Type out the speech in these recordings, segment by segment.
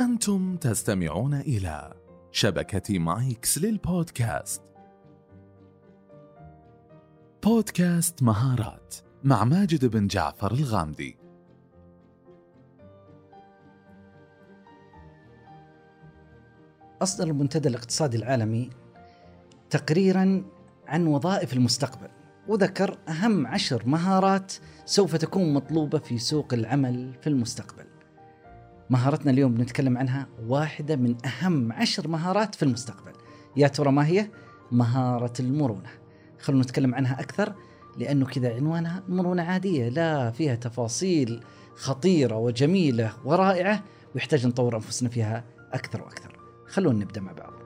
أنتم تستمعون إلى شبكة مايكس للبودكاست. بودكاست مهارات مع ماجد بن جعفر الغامدي. أصدر المنتدى الاقتصادي العالمي تقريرا عن وظائف المستقبل وذكر أهم عشر مهارات سوف تكون مطلوبة في سوق العمل في المستقبل. مهارتنا اليوم بنتكلم عنها واحدة من أهم عشر مهارات في المستقبل. يا ترى ما هي؟ مهارة المرونة. خلونا نتكلم عنها أكثر لأنه كذا عنوانها مرونة عادية لا فيها تفاصيل خطيرة وجميلة ورائعة ويحتاج نطور أنفسنا فيها أكثر وأكثر. خلونا نبدأ مع بعض.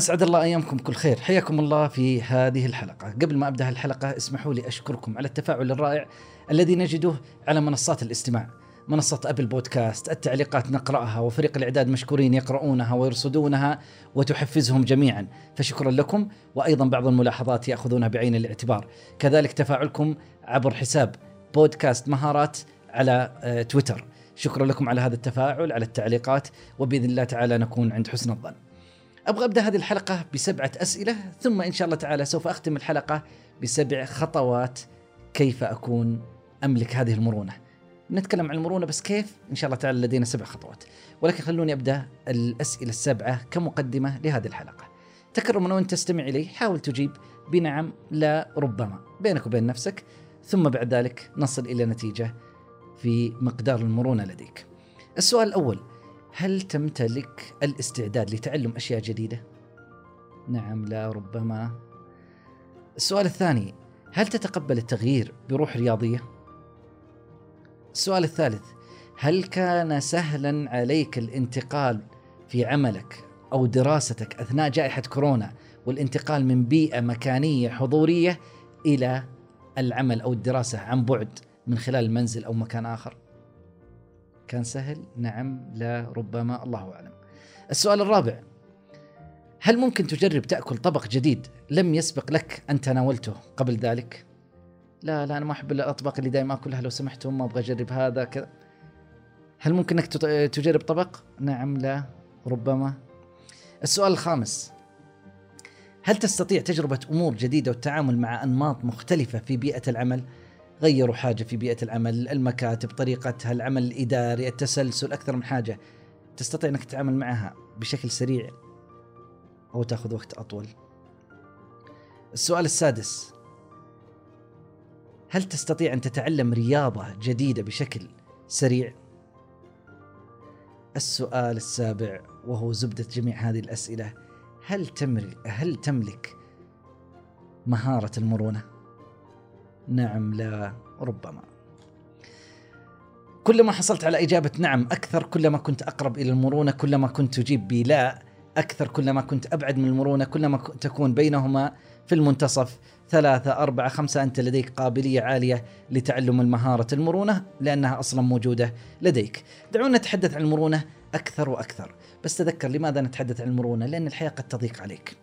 أسعد الله أيامكم كل خير. حياكم الله في هذه الحلقة. قبل ما أبدأ الحلقة اسمحوا لي أشكركم على التفاعل الرائع الذي نجده على منصات الاستماع. منصة أبل بودكاست التعليقات نقرأها وفريق الإعداد مشكورين يقرؤونها ويرصدونها وتحفزهم جميعا. فشكرا لكم وأيضا بعض الملاحظات يأخذونها بعين الاعتبار. كذلك تفاعلكم عبر حساب بودكاست مهارات على آه، تويتر. شكرا لكم على هذا التفاعل على التعليقات وبإذن الله تعالى نكون عند حسن الظن. أبغى أبدأ هذه الحلقة بسبعة أسئلة ثم إن شاء الله تعالى سوف أختم الحلقة بسبع خطوات كيف أكون أملك هذه المرونة. نتكلم عن المرونة بس كيف؟ إن شاء الله تعالى لدينا سبع خطوات. ولكن خلوني أبدأ الأسئلة السبعة كمقدمة لهذه الحلقة. تكرما وانت تستمع إلي حاول تجيب بنعم لا ربما بينك وبين نفسك ثم بعد ذلك نصل إلى نتيجة في مقدار المرونة لديك. السؤال الأول هل تمتلك الاستعداد لتعلم أشياء جديدة؟ نعم لا ربما. السؤال الثاني هل تتقبل التغيير بروح رياضية؟ السؤال الثالث هل كان سهلا عليك الانتقال في عملك أو دراستك أثناء جائحة كورونا والانتقال من بيئة مكانية حضورية إلى العمل أو الدراسة عن بعد من خلال المنزل أو مكان آخر؟ كان سهل؟ نعم لا ربما الله أعلم. السؤال الرابع هل ممكن تجرب تأكل طبق جديد لم يسبق لك أن تناولته قبل ذلك؟ لا لا أنا ما أحب الأطباق اللي دائما أكلها لو سمحتم ما أبغى أجرب هذا كذا. هل ممكن أنك تجرب طبق؟ نعم لا ربما. السؤال الخامس هل تستطيع تجربة أمور جديدة والتعامل مع أنماط مختلفة في بيئة العمل؟ غيروا حاجة في بيئة العمل، المكاتب، طريقتها، العمل الإداري، التسلسل، أكثر من حاجة. تستطيع إنك تتعامل معها بشكل سريع أو تأخذ وقت أطول. السؤال السادس هل تستطيع أن تتعلم رياضة جديدة بشكل سريع؟ السؤال السابع وهو زبدة جميع هذه الأسئلة هل تملك هل تملك مهارة المرونة؟ نعم لا ربما. كلما حصلت على إجابة نعم أكثر كلما كنت أقرب إلى المرونة كلما كنت تجيب بلا أكثر كلما كنت أبعد من المرونة كلما تكون بينهما في المنتصف ثلاثة أربعة خمسة أنت لديك قابلية عالية لتعلم المهارة المرونة لأنها أصلا موجودة لديك. دعونا نتحدث عن المرونة أكثر وأكثر. بس تذكر لماذا نتحدث عن المرونة؟ لأن الحياة قد تضيق عليك.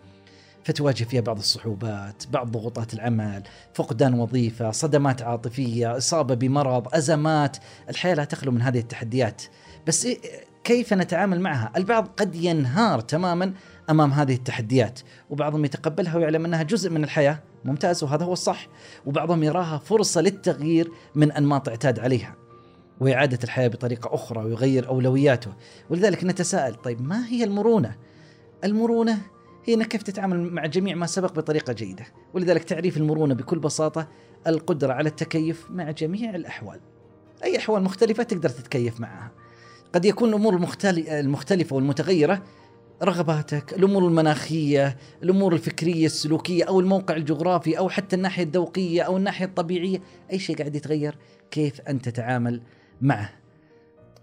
فتواجه فيها بعض الصعوبات بعض ضغوطات العمل فقدان وظيفة صدمات عاطفية إصابة بمرض أزمات. الحياة لا تخلو من هذه التحديات. بس إيه، كيف نتعامل معها؟ البعض قد ينهار تماما أمام هذه التحديات وبعضهم يتقبلها ويعلم أنها جزء من الحياة. ممتاز وهذا هو الصح. وبعضهم يراها فرصة للتغيير من أنماط اعتاد عليها وإعادة الحياة بطريقة أخرى ويغير أولوياته. ولذلك نتساءل طيب ما هي المرونة؟ المرونة هي إنك كيف تتعامل مع جميع ما سبق بطريقة جيدة، ولذلك تعريف المرونة بكل بساطة القدرة على التكيف مع جميع الأحوال. أي أحوال مختلفة تقدر تتكيف معها. قد يكون الأمور المختلفة والمتغيرة رغباتك، الأمور المناخية، الأمور الفكرية السلوكية أو الموقع الجغرافي أو حتى الناحية الذوقية أو الناحية الطبيعية، أي شيء قاعد يتغير، كيف أنت تتعامل معه.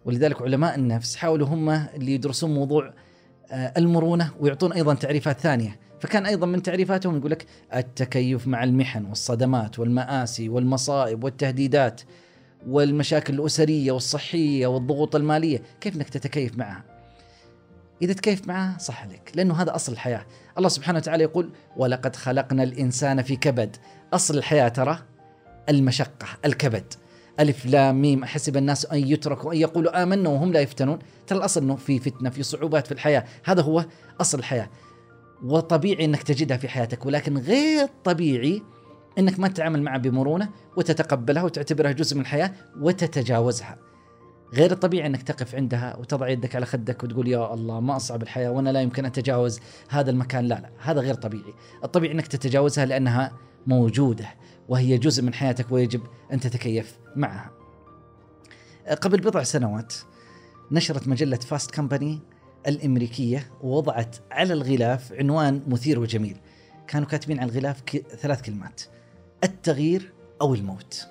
ولذلك علماء النفس حاولوا هم اللي يدرسون موضوع المرونة ويعطون أيضا تعريفات ثانية. فكان أيضا من تعريفاتهم يقول لك التكيف مع المحن والصدمات والمآسي والمصائب والتهديدات والمشاكل الأسرية والصحية والضغوط المالية. كيف إنك تتكيف معها؟ إذا تكيف معها صح عليك لأنه هذا أصل الحياة. الله سبحانه وتعالى يقول ولقد خلقنا الإنسان في كبد. أصل الحياة ترى المشقة الكبد. ألف لام ميم. أحسب الناس أن يتركوا أن يقولوا آمنا وهم لا يفتنون. ترى الأصل أنه في فتنة في صعوبات في الحياة. هذا هو أصل الحياة. وطبيعي أنك تجدها في حياتك ولكن غير طبيعي أنك ما تتعامل معها بمرونة وتتقبلها وتعتبرها جزء من الحياة وتتجاوزها. غير الطبيعي إنك تقف عندها وتضع يدك على خدك وتقول يا الله ما أصعب الحياة وأنا لا يمكن أتجاوز هذا المكان. لا لا هذا غير طبيعي. الطبيعي إنك تتجاوزها لأنها موجودة. وهي جزء من حياتك ويجب أن تتكيف معها قبل بضع سنوات نشرت مجلة فاست كمباني الأمريكية ووضعت على الغلاف عنوان مثير وجميل كانوا كاتبين على الغلاف ثلاث كلمات التغيير أو الموت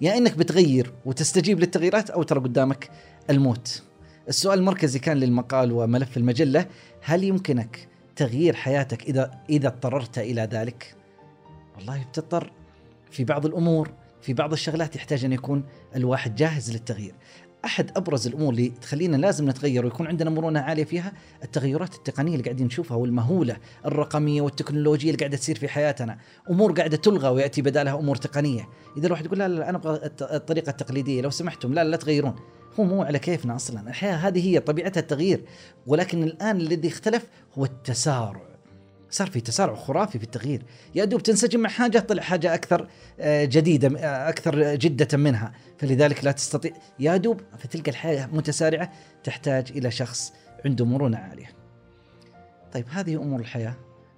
يا إنك بتغير وتستجيب للتغييرات أو ترى قدامك الموت. السؤال المركزي كان للمقال وملف المجلة هل يمكنك تغيير حياتك اذا إذا اضطررت إلى ذلك؟ والله بتضطر في بعض الأمور في بعض الشغلات يحتاج أن يكون الواحد جاهز للتغيير. أحد أبرز الأمور اللي تخلينا لازم نتغير ويكون عندنا مرونة عالية فيها التغيرات التقنية اللي قاعدين نشوفها والمهولة الرقمية والتكنولوجية اللي قاعدة تصير في حياتنا، أمور قاعدة تلغى ويأتي بدالها أمور تقنية، إذا الواحد يقول لا لا أنا أبغى الطريقة التقليدية لو سمحتم لا لا تغيرون، هو مو على كيفنا أصلا، الحياة هذه هي طبيعتها التغيير، ولكن الآن الذي اختلف هو التسارع. صار في تسارع خرافي في التغيير. يا دوب تنسجم مع حاجة طلع حاجة أكثر آه، جديدة آه، أكثر جدة منها. فلذلك لا تستطيع. يا دوب فتلقى الحياة متسارعة تحتاج إلى شخص عنده مرونة عالية. طيب هذه أمور الحياة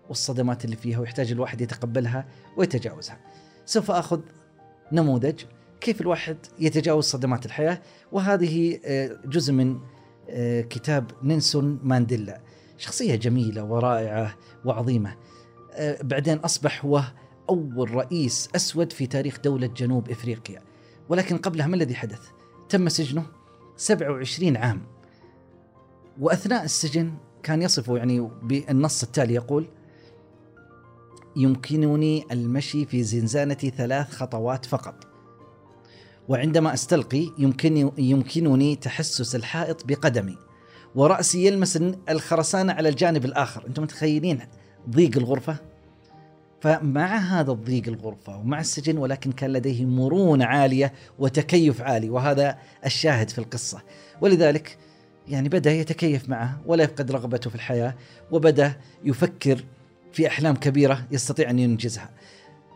والصدمات اللي فيها ويحتاج الواحد يتقبلها ويتجاوزها. سوف أخذ نموذج كيف الواحد يتجاوز صدمات الحياة. وهذه آه، جزء من كتاب نينسون مانديلا. شخصية جميلة ورائعة وعظيمة. آه، بعدين أصبح هو أول رئيس أسود في تاريخ دولة جنوب إفريقيا. ولكن قبلها ما الذي حدث؟ تم سجنه 27 عام. وأثناء السجن كان يصفه يعني بالنص التالي يقول يمكنني المشي في زنزانتي ثلاث خطوات فقط. وعندما أستلقي يمكن يمكنني تحسس الحائط بقدمي. ورأسي يلمس الخرسانة على الجانب الآخر. أنتم متخيلين ضيق الغرفة؟ فمع هذا الضيق الغرفة ومع السجن ولكن كان لديه مرونة عالية وتكيف عالي وهذا الشاهد في القصة. ولذلك يعني بدأ يتكيف معه ولا يفقد رغبته في الحياة وبدأ يفكر في أحلام كبيرة يستطيع أن ينجزها.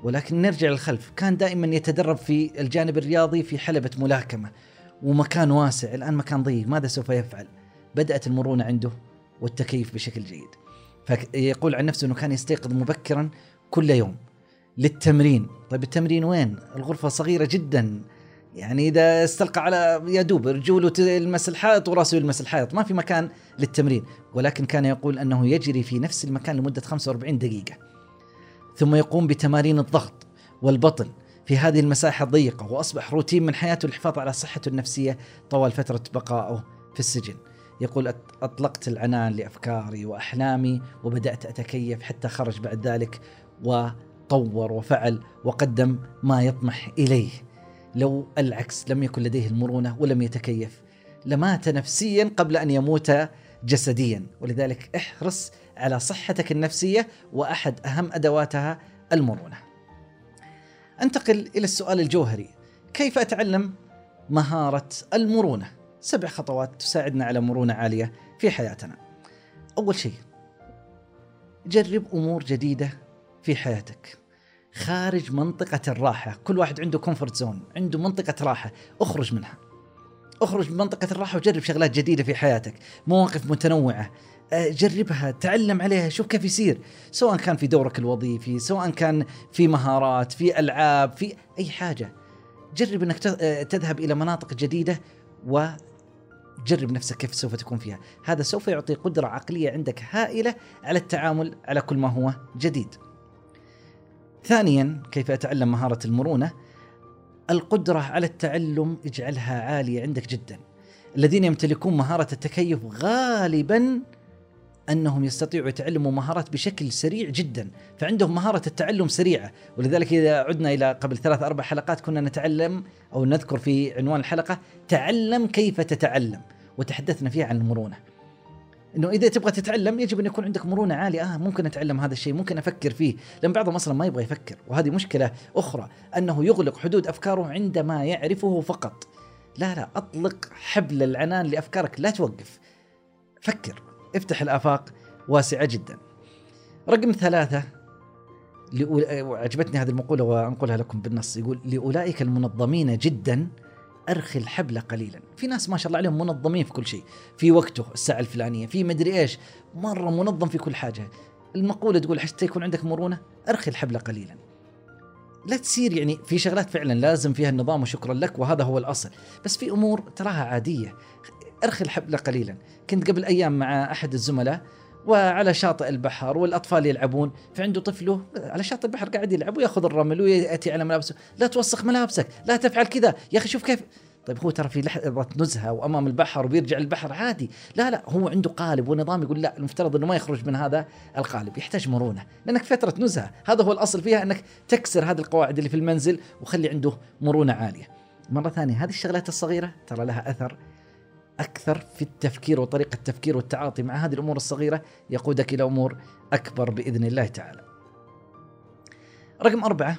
ولكن نرجع للخلف. كان دائما يتدرب في الجانب الرياضي في حلبة ملاكمة ومكان واسع. الآن مكان ضيق ماذا سوف يفعل؟ بدأت المرونة عنده والتكيف بشكل جيد. فيقول عن نفسه أنه كان يستيقظ مبكرا كل يوم للتمرين. طيب التمرين وين؟ الغرفة صغيرة جدا. يعني إذا استلقى على يا دوب رجوله تلمس الحائط وراسه يلمس الحائط. ما في مكان للتمرين. ولكن كان يقول أنه يجري في نفس المكان لمدة 45 دقيقة. ثم يقوم بتمارين الضغط والبطن في هذه المساحة الضيقة وأصبح روتين من حياته للحفاظ على صحته النفسية طوال فترة بقائه في السجن. يقول أطلقت العنان لأفكاري وأحلامي وبدأت أتكيف حتى خرج بعد ذلك وطور وفعل وقدم ما يطمح إليه. لو العكس لم يكن لديه المرونة ولم يتكيف. لمات نفسيا قبل أن يموت جسديا. ولذلك احرص على صحتك النفسية وأحد أهم أدواتها المرونة. أنتقل إلى السؤال الجوهري. كيف أتعلم مهارة المرونة؟ سبع خطوات تساعدنا على مرونة عالية في حياتنا. أول شيء جرب أمور جديدة في حياتك. خارج منطقة الراحة، كل واحد عنده comfort zone، عنده منطقة راحة، اخرج منها. اخرج من منطقة الراحة وجرب شغلات جديدة في حياتك، مواقف متنوعة، آه، جربها تعلم عليها شوف كيف يصير سواء كان في دورك الوظيفي سواء كان في مهارات في ألعاب في أي حاجة جرب أنك آه، تذهب إلى مناطق جديدة و جرب نفسك كيف سوف تكون فيها. هذا سوف يعطي قدرة عقلية عندك هائلة على التعامل على كل ما هو جديد. ثانيا كيف أتعلم مهارة المرونة؟ القدرة على التعلم اجعلها عالية عندك جدا. الذين يمتلكون مهارة التكيف غالبا أنهم يستطيعوا يتعلموا مهارات بشكل سريع جدا، فعندهم مهارة التعلم سريعة، ولذلك إذا عدنا إلى قبل ثلاث أربع حلقات كنا نتعلم أو نذكر في عنوان الحلقة تعلم كيف تتعلم، وتحدثنا فيها عن المرونة. إنه إذا تبغى تتعلم يجب أن يكون عندك مرونة عالية. آه ممكن أتعلم هذا الشيء ممكن أفكر فيه. لأن بعضهم أصلا ما يبغى يفكر. وهذه مشكلة أخرى أنه يغلق حدود أفكاره عندما يعرفه فقط. لا لا أطلق حبل العنان لأفكارك لا توقف. فكر. افتح الافاق واسعة جدا. رقم ثلاثة عجبتني هذه المقولة وأنقلها لكم بالنص. يقول لأولئك المنظمين جدا أرخي الحبل قليلا. في ناس ما شاء الله عليهم منظمين في كل شيء. في وقته الساعة الفلانية. في مدري إيش مرة منظم في كل حاجة. المقولة تقول حتى يكون عندك مرونة أرخي الحبل قليلا. لا تصير يعني في شغلات فعلا لازم فيها النظام وشكرا لك وهذا هو الأصل. بس في أمور تراها عادية. أرخي الحبل قليلا. كنت قبل أيام مع أحد الزملاء وعلى شاطئ البحر والأطفال يلعبون. فعنده طفله على شاطئ البحر قاعد يلعب ويأخذ الرمل ويأتي على ملابسه. لا توسخ ملابسك لا تفعل كذا يا أخي شوف كيف. طيب هو ترى في لحظة نزهة وأمام البحر وبيرجع البحر عادي. لا لا هو عنده قالب ونظام يقول لا المفترض إنه ما يخرج من هذا القالب يحتاج مرونة. لأنك فترة نزهة هذا هو الأصل فيها إنك تكسر هذه القواعد اللي في المنزل وخلي عنده مرونة عالية. مرة ثانية هذه الشغلات الصغيرة ترى لها أثر أكثر في التفكير وطريقة التفكير والتعاطي مع هذه الأمور الصغيرة يقودك إلى أمور أكبر بإذن الله تعالى. رقم أربعة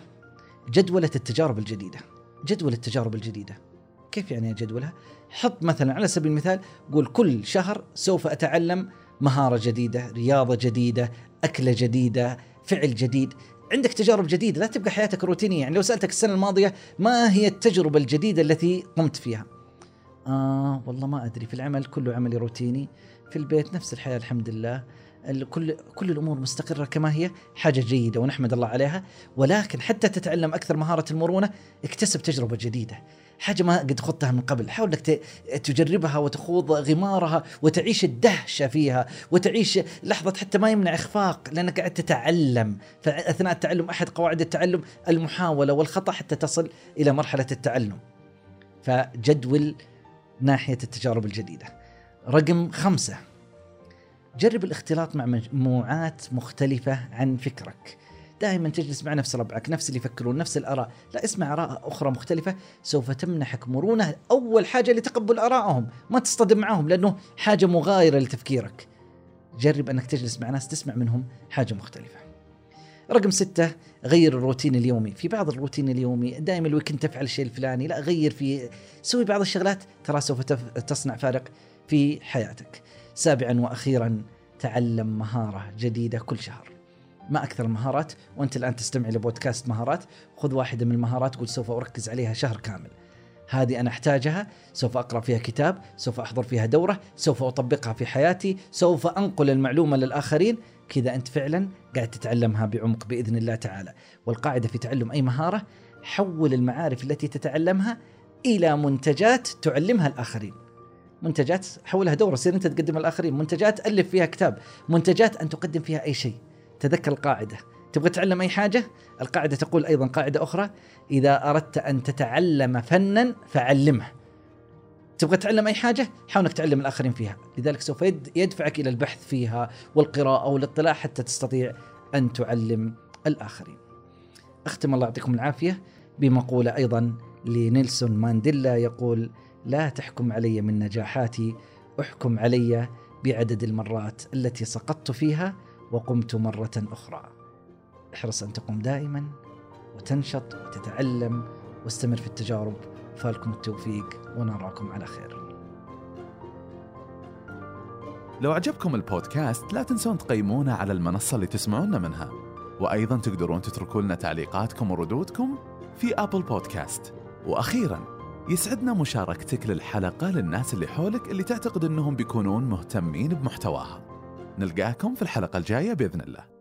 جدولة التجارب الجديدة. جدول التجارب الجديدة. كيف يعني جدولها؟ حط مثلا على سبيل المثال قول كل شهر سوف أتعلم مهارة جديدة، رياضة جديدة، أكلة جديدة، فعل جديد. عندك تجارب جديدة لا تبقى حياتك روتينية يعني لو سألتك السنة الماضية ما هي التجربة الجديدة التي قمت فيها آه والله ما أدري. في العمل كله عملي روتيني في البيت نفس الحياة الحمد لله. كل كل الأمور مستقرة كما هي حاجة جيدة ونحمد الله عليها. ولكن حتى تتعلم أكثر مهارة المرونة اكتسب تجربة جديدة. حاجة ما قد خضتها من قبل. حاول انك تجربها وتخوض غمارها وتعيش الدهشة فيها وتعيش لحظة حتى ما يمنع إخفاق لأنك قاعد تتعلم. فاثناء التعلم أحد قواعد التعلم المحاولة والخطأ حتى تصل إلى مرحلة التعلم. فجدول ناحية التجارب الجديدة. رقم خمسة. جرب الاختلاط مع مجموعات مختلفة عن فكرك. دائما تجلس مع نفس ربعك نفس اللي يفكرون نفس الآراء. لا اسمع آراء أخرى مختلفة. سوف تمنحك مرونة أول حاجة لتقبل آرائهم ما تصطدم معهم لأنه حاجة مغايرة لتفكيرك. جرب أنك تجلس مع ناس تسمع منهم حاجة مختلفة. رقم ستة غير الروتين اليومي. في بعض الروتين اليومي دائما ال weekend تفعل الشيء الفلاني لا غير في سوي بعض الشغلات ترى سوف تصنع فارق في حياتك. سابعا وأخيرا تعلم مهارة جديدة كل شهر. ما أكثر المهارات وأنت الآن تستمع لبودكاست مهارات خذ واحدة من المهارات قل سوف أركز عليها شهر كامل. هذه أنا أحتاجها سوف أقرأ فيها كتاب سوف أحضر فيها دورة سوف أطبقها في حياتي سوف أنقل المعلومة للآخرين. كذا أنت فعلا قاعد تتعلمها بعمق بإذن الله تعالى. والقاعدة في تعلم أي مهارة حول المعارف التي تتعلمها إلى منتجات تعلمها الآخرين. منتجات حولها دورة سير أنت تقدم الآخرين. منتجات ألف فيها كتاب. منتجات أن تقدم فيها أي شيء. تذكر القاعدة. تبغى تتعلم أي حاجة؟ القاعدة تقول أيضا قاعدة أخرى إذا أردت أن تتعلم فنا فعلمه. تبغى تتعلم أي حاجة؟ حاول إنك تعلم الآخرين فيها. لذلك سوف يدفعك إلى البحث فيها والقراءة والاطلاع حتى تستطيع أن تعلم الآخرين. أختم الله يعطيكم العافية بمقولة أيضا لنيلسون مانديلا يقول لا تحكم علي من نجاحاتي أحكم علي بعدد المرات التي سقطت فيها وقمت مرة أخرى. احرص أن تقوم دائما وتنشط وتتعلم واستمر في التجارب. فالكم التوفيق ونراكم على خير. لو عجبكم البودكاست لا تنسون تقيمونا على المنصة اللي تسمعونا منها. وأيضا تقدرون تتركوا لنا تعليقاتكم وردودكم في أبل بودكاست وأخيرا يسعدنا مشاركتك للحلقة للناس اللي حولك اللي تعتقد أنهم بيكونون مهتمين بمحتواها. نلقاكم في الحلقة الجاية بإذن الله.